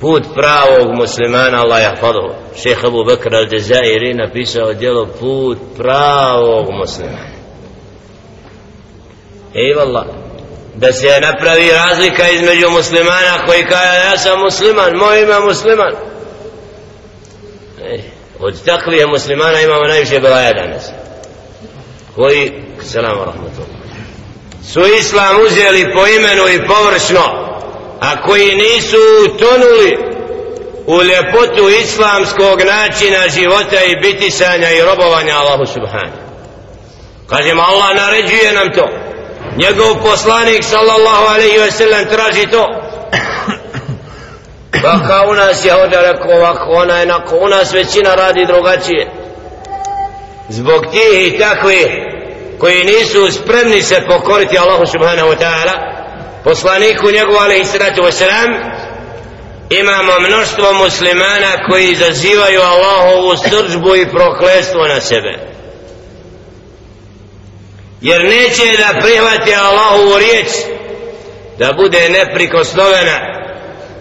put pravog muslimana Allah jahfadu šeha Abu Bakr al-Dezairi napisao djelo put pravog muslimana ej vallah da se napravi razlika između muslimana koji kaže ja sam musliman moj ime musliman. Ej, od takvih muslimana imamo najviše belaja danas. Koji? Selam rahmatullah su islam uzeli po imenu i površno a koji nisu utonuli u ljepotu islamskog načina života i bitisanja i robovanja Allahu subhanahu. Kažemo Allah naređuje nam to. Njegov poslanik sallallahu alaihi ve sellem traži to. Pa kao u nas je ovdje rekao ovako ona je nako u nas većina radi drugačije. Zbog tih i takvih koji nisu spremni se pokoriti Allahu subhanahu wa ta'ala poslaniku njegovu alaihi sallatu wasalam imamo mnoštvo muslimana koji izazivaju Allahovu sržbu i proklestvo na sebe. Jer neće da prihvati Allahovu riječ da bude neprikosnovena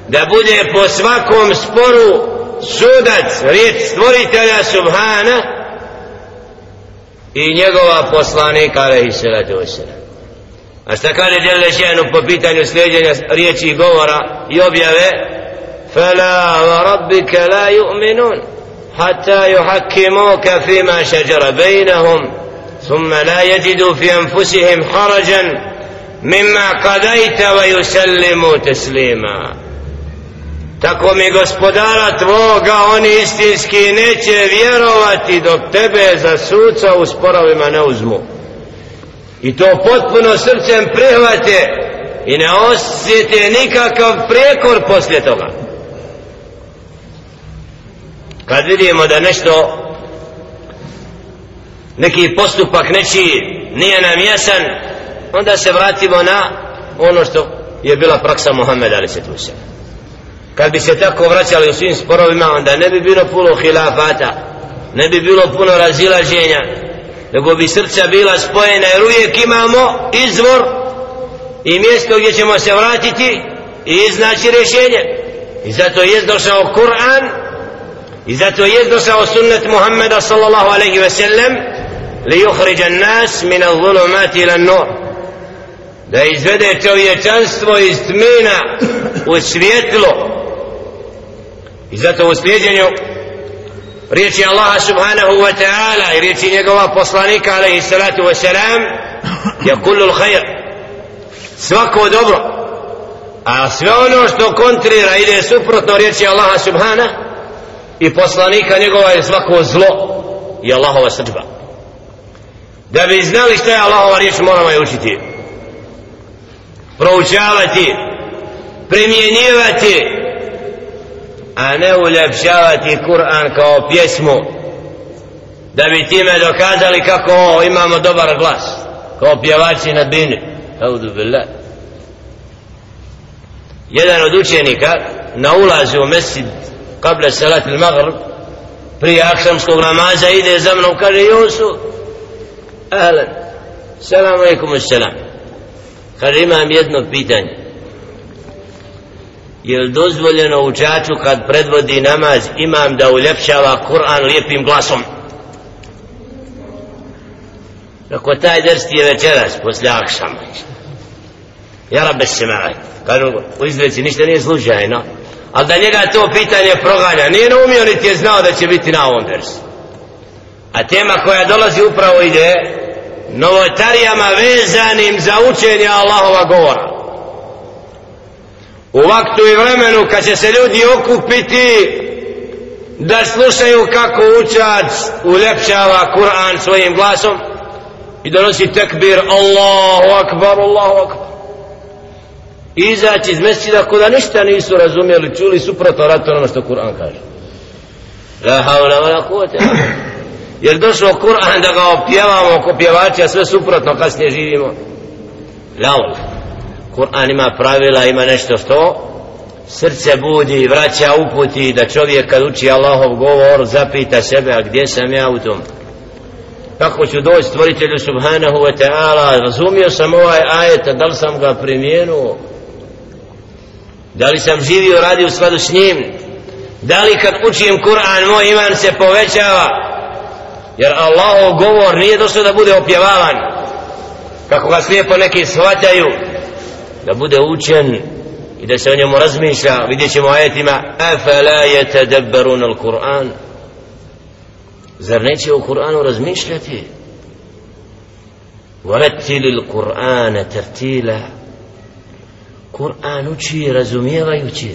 da bude po svakom sporu sudac riječ stvoritelja subhana i njegova poslanika alaihi sallatu wasalam A šta kaže Đele Šenu po pitanju sljeđenja riječi i govora i objave? Fela wa rabbika la yu'minun hatta yuhakkimuka fima šeđara bejnahum ثم لا يجدوا في أنفسهم حرجا مما قضيت ويسلموا تسليما tako mi gospodara tvoga oni istinski neće vjerovati dok tebe za suca u sporovima ne uzmu i to potpuno srcem prihvate i ne osjete nikakav prekor poslije toga. Kad vidimo da nešto neki postupak nečiji nije nam jasan onda se vratimo na ono što je bila praksa Muhammed ali se tu se kad bi se tako vraćali u svim sporovima onda ne bi bilo puno hilafata ne bi bilo puno razilaženja nego bi srca bila spojena jer uvijek imamo izvor i mjesto gdje ćemo se vratiti i iznaći rješenje. I zato je došao Kur'an i zato je došao sunnet Muhammeda sallallahu alaihi ve sellem li yuhriđa nas min al-zulumati ila nur da izvede čovječanstvo iz tmina u svjetlo. I zato u slijedjenju riječi Allaha subhanahu wa ta'ala i riječi njegova poslanika alaihi salatu wa salam je kullu l'hajr svako dobro. A sve ono što kontrira ide suprotno riječi Allaha subhana i poslanika njegova je svako zlo i Allahova srđba. Da bi znali što je Allahova riječ moramo je učiti. Proučavati primjenjivati a ne uljepšavati Kur'an kao pjesmu da bi time dokazali kako o, imamo dobar glas kao pjevači na bini. Audu billah jedan od učenika na ulazu u mesid kable salat il maghrib prije akšamskog namaza ide za mnom kaže Josu ahlan salamu alaikum salam kaže imam jedno pitanje je li dozvoljeno učaču kad predvodi namaz imam da uljepšava Kur'an lijepim glasom? Ako taj ders ti je večeras poslije akšama Ja rabbe se ma'aj. Kažu u izreci ništa nije slučajno. Ali da njega to pitanje proganja Nije naumio niti je znao da će biti na ovom dersu. A tema koja dolazi upravo ide Novotarijama vezanim za učenje Allahova govora u vaktu i vremenu kad će se ljudi okupiti da slušaju kako učac uljepšava Kur'an svojim glasom i donosi tekbir Allahu akbar, Allahu akbar. Izaći iz mesida kuda ništa nisu razumjeli čuli suprotno rato ono što Kur'an kaže. La havla wa la kuvvete jer došlo Kur'an da ga opjevamo ko pjevači a sve suprotno kasnije živimo. La Kur'an ima pravila, ima nešto što srce budi i vraća uputi da čovjek kad uči Allahov govor zapita sebe a gdje sam ja u tom? Kako ću doći stvoritelju subhanahu wa ta'ala? Razumio sam ovaj ajet da li sam ga primijenuo? Da li sam živio radi u skladu s njim? Da li kad učim Kur'an moj iman se povećava? Jer Allahov govor nije došlo da bude opjevavan. Kako ga slijepo neki shvataju da bude učen i da se o njemu razmišlja vidjet ćemo ajetima afala yatadabbarun al-Qur'an zar neće o Kur'anu razmišljati ورتل القرآن ترتيلا Kur'an uči razumijevajući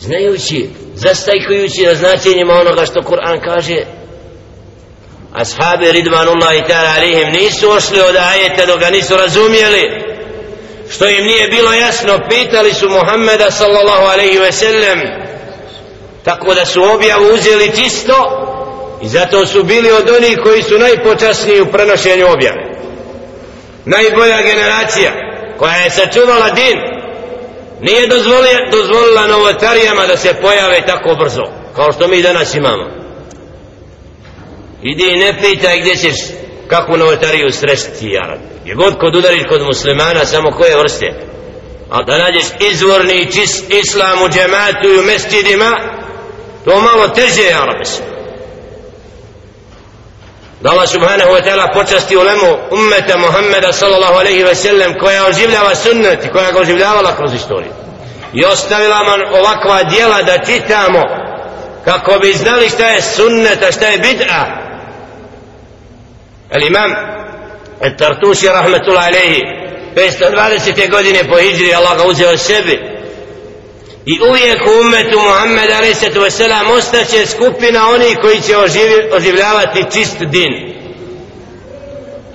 znajući zastajkujući na značenjima onoga što Kur'an kaže ashabi ridvanullahi ta'ala alihim nisu ošli od ajeta dok ga nisu razumijeli što im nije bilo jasno pitali su Muhammeda sallallahu alaihi ve sellem. Tako da su objavu uzeli čisto i zato su bili od onih koji su najpočasniji u prenošenju objave. Najbolja generacija koja je sačuvala din nije dozvolila, dozvolila novotarijama da se pojave tako brzo kao što mi danas imamo. Idi i ne pitaj gdje ćeš kakvu novotariju sresti jarad je god kod udariš kod muslimana samo koje vrste? A da nađeš izvorni čist islam u džematu i u mestidima, to malo teže jarabes da Allah subhanahu wa ta'ala počasti ulemu ummeta Muhammeda sallallahu alaihi wa sallam koja oživljava sunnet i koja ga oživljavala kroz istoriju. I ostavila man ovakva dijela da čitamo kako bi znali šta je sunnet a šta je bid'a al imam رحمة rahmetullah عليه 520. godine po hijri Allah ga uzeo sebi i uvijek u umetu Muhammed a.s. ostaće skupina oni koji će oživi, oživljavati čist din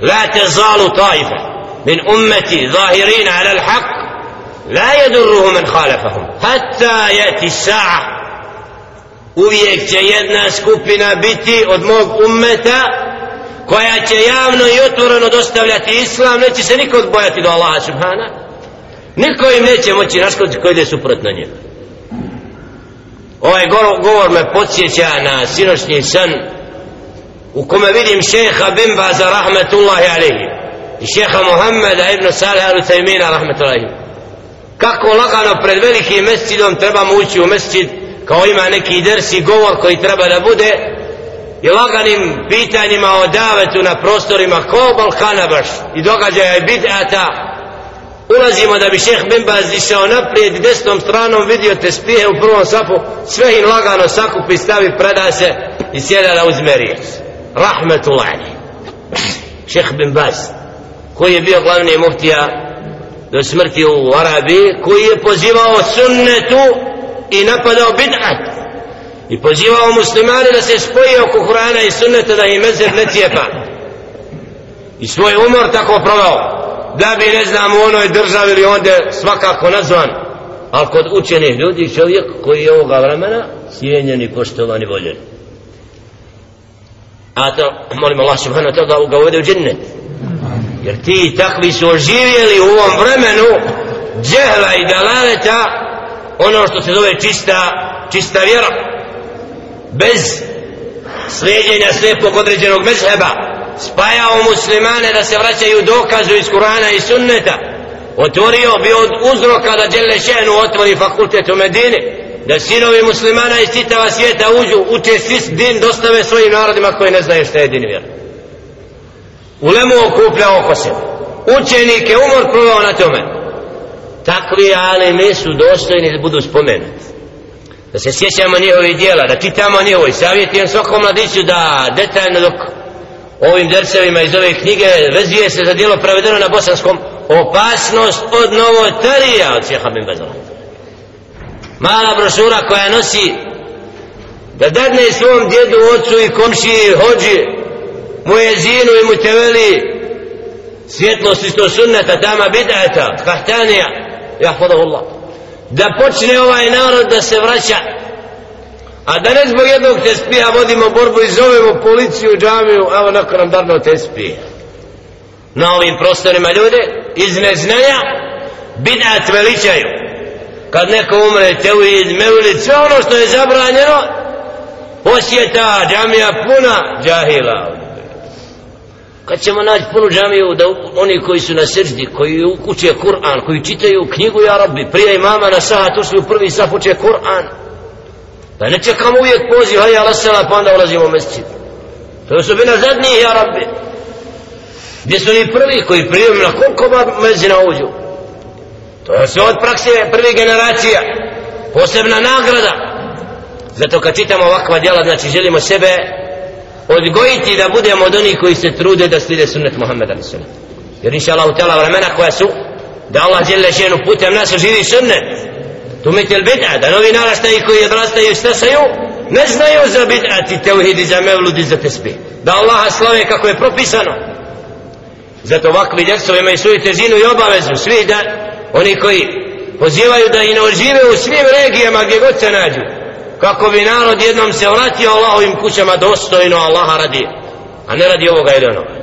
la te zalu taife min ummeti zahirina ala l'haq la jedurruhu men khalafahum hatta jeti sa'a uvijek će jedna skupina biti od mog ummeta koja će javno i otvoreno dostavljati islam neće se niko bojati do Allaha subhana. Niko im neće moći naškoditi koji ide suprotno njima ovaj govor me podsjeća na sinošnji san u kome vidim šeha Bimbaza rahmetullahi alihi i šeha Muhammeda ibn Salih al-Utajmina rahmetullahi kako lagano pred velikim mescidom trebamo ući u mescid kao ima neki dersi govor koji treba da bude i laganim pitanjima o davetu na prostorima ko Balkana baš i događaja i bid'ata. Ulazimo da bi šeh Bimbaz išao naprijed i desnom stranom vidio te spije u prvom sapu. Sve im lagano sakupi stavi preda se i sjeda da uzme riječ rahmetullahi. Šeh Bimbaz koji je bio glavni muftija do smrti u Arabiji koji je pozivao sunnetu i napadao bid'at i pozivao muslimane da se spoji oko Kur'ana i sunneta da im mezer ne cijepa. I svoj umor tako provao da bi ne znam u onoj državi ili onda svakako nazvan. Ali kod učenih ljudi čovjek koji je ovoga vremena cijenjen i poštovan i voljen. A to molim Allah subhanahu wa ta'ala da ga uvede u džennet. Jer ti takvi su oživjeli u ovom vremenu džehla i dalaleta ono što se zove čista čista vjera bez slijedjenja slijepog određenog mezheba spajao muslimane da se vraćaju dokazu iz Kurana i Sunneta. Otvorio bi od uzroka da Đele Šenu otvori fakultet u Medini da sinovi muslimana iz čitava svijeta uđu uče svi din dostave svojim narodima koji ne znaju šta je din vjer ulemu okuplja oko sebe. Učenike umor provao na tome. Takvi ali mi su dostojni da budu spomenuti da se sjećamo njihovi dijela da čitamo njihovi savjetijem svakom mladiću da detaljno dok ovim dersevima iz ove knjige vezuje se za dijelo prevedeno na bosanskom opasnost od novotarija od sjeha bin Bezala mala brošura koja nosi da dadne svom djedu, ocu i komšiji hođi mujezinu zinu i muteveli svjetlost isto sunneta tama bidata kahtanija jahfadahullah da počne ovaj narod da se vraća A da ne zbog jednog tespija vodimo borbu i zovemo policiju u džamiju, evo nakon nam darno tespije Na ovim prostorima ljude iz neznanja bidat veličaju. Kad neko umre, teuid, meulit, sve ono što je zabranjeno, posjeta džamija puna džahila kad ćemo naći punu džamiju da oni koji su na srđdi koji uče Kur'an koji čitaju knjigu ja rabbi prije imama na sahat ušli u prvi saf uče Kur'an. Da ne čekamo uvijek poziv hajde ala sala pa onda ulazimo u mesčid to je osobina zadnjih ja rabbi. Gdje su oni prvi koji prijem na koliko mezina uđu? To je sve od prakse prvi generacija posebna nagrada. Zato kad čitamo ovakva djela znači želimo sebe odgojiti da budemo od onih koji se trude da slide sunnet Muhammeda sunnet. jer inša Allah utjela vremena koja su da Allah djelje ženu putem nas živi sunnet. Tu metel bid'a da novi naraštaji koji odrastaju i stasaju ne znaju za bid'at i tevhid i za mevlud i za tesbih. Da Allah slave kako je propisano. Zato ovakvi djecove imaju svoju težinu i obavezu svi da oni koji pozivaju da i ne ožive u svim regijama gdje god se nađu kako bi narod jednom se vratio Allahovim kućama dostojno Allaha radi. A ne radi ovoga ili onoga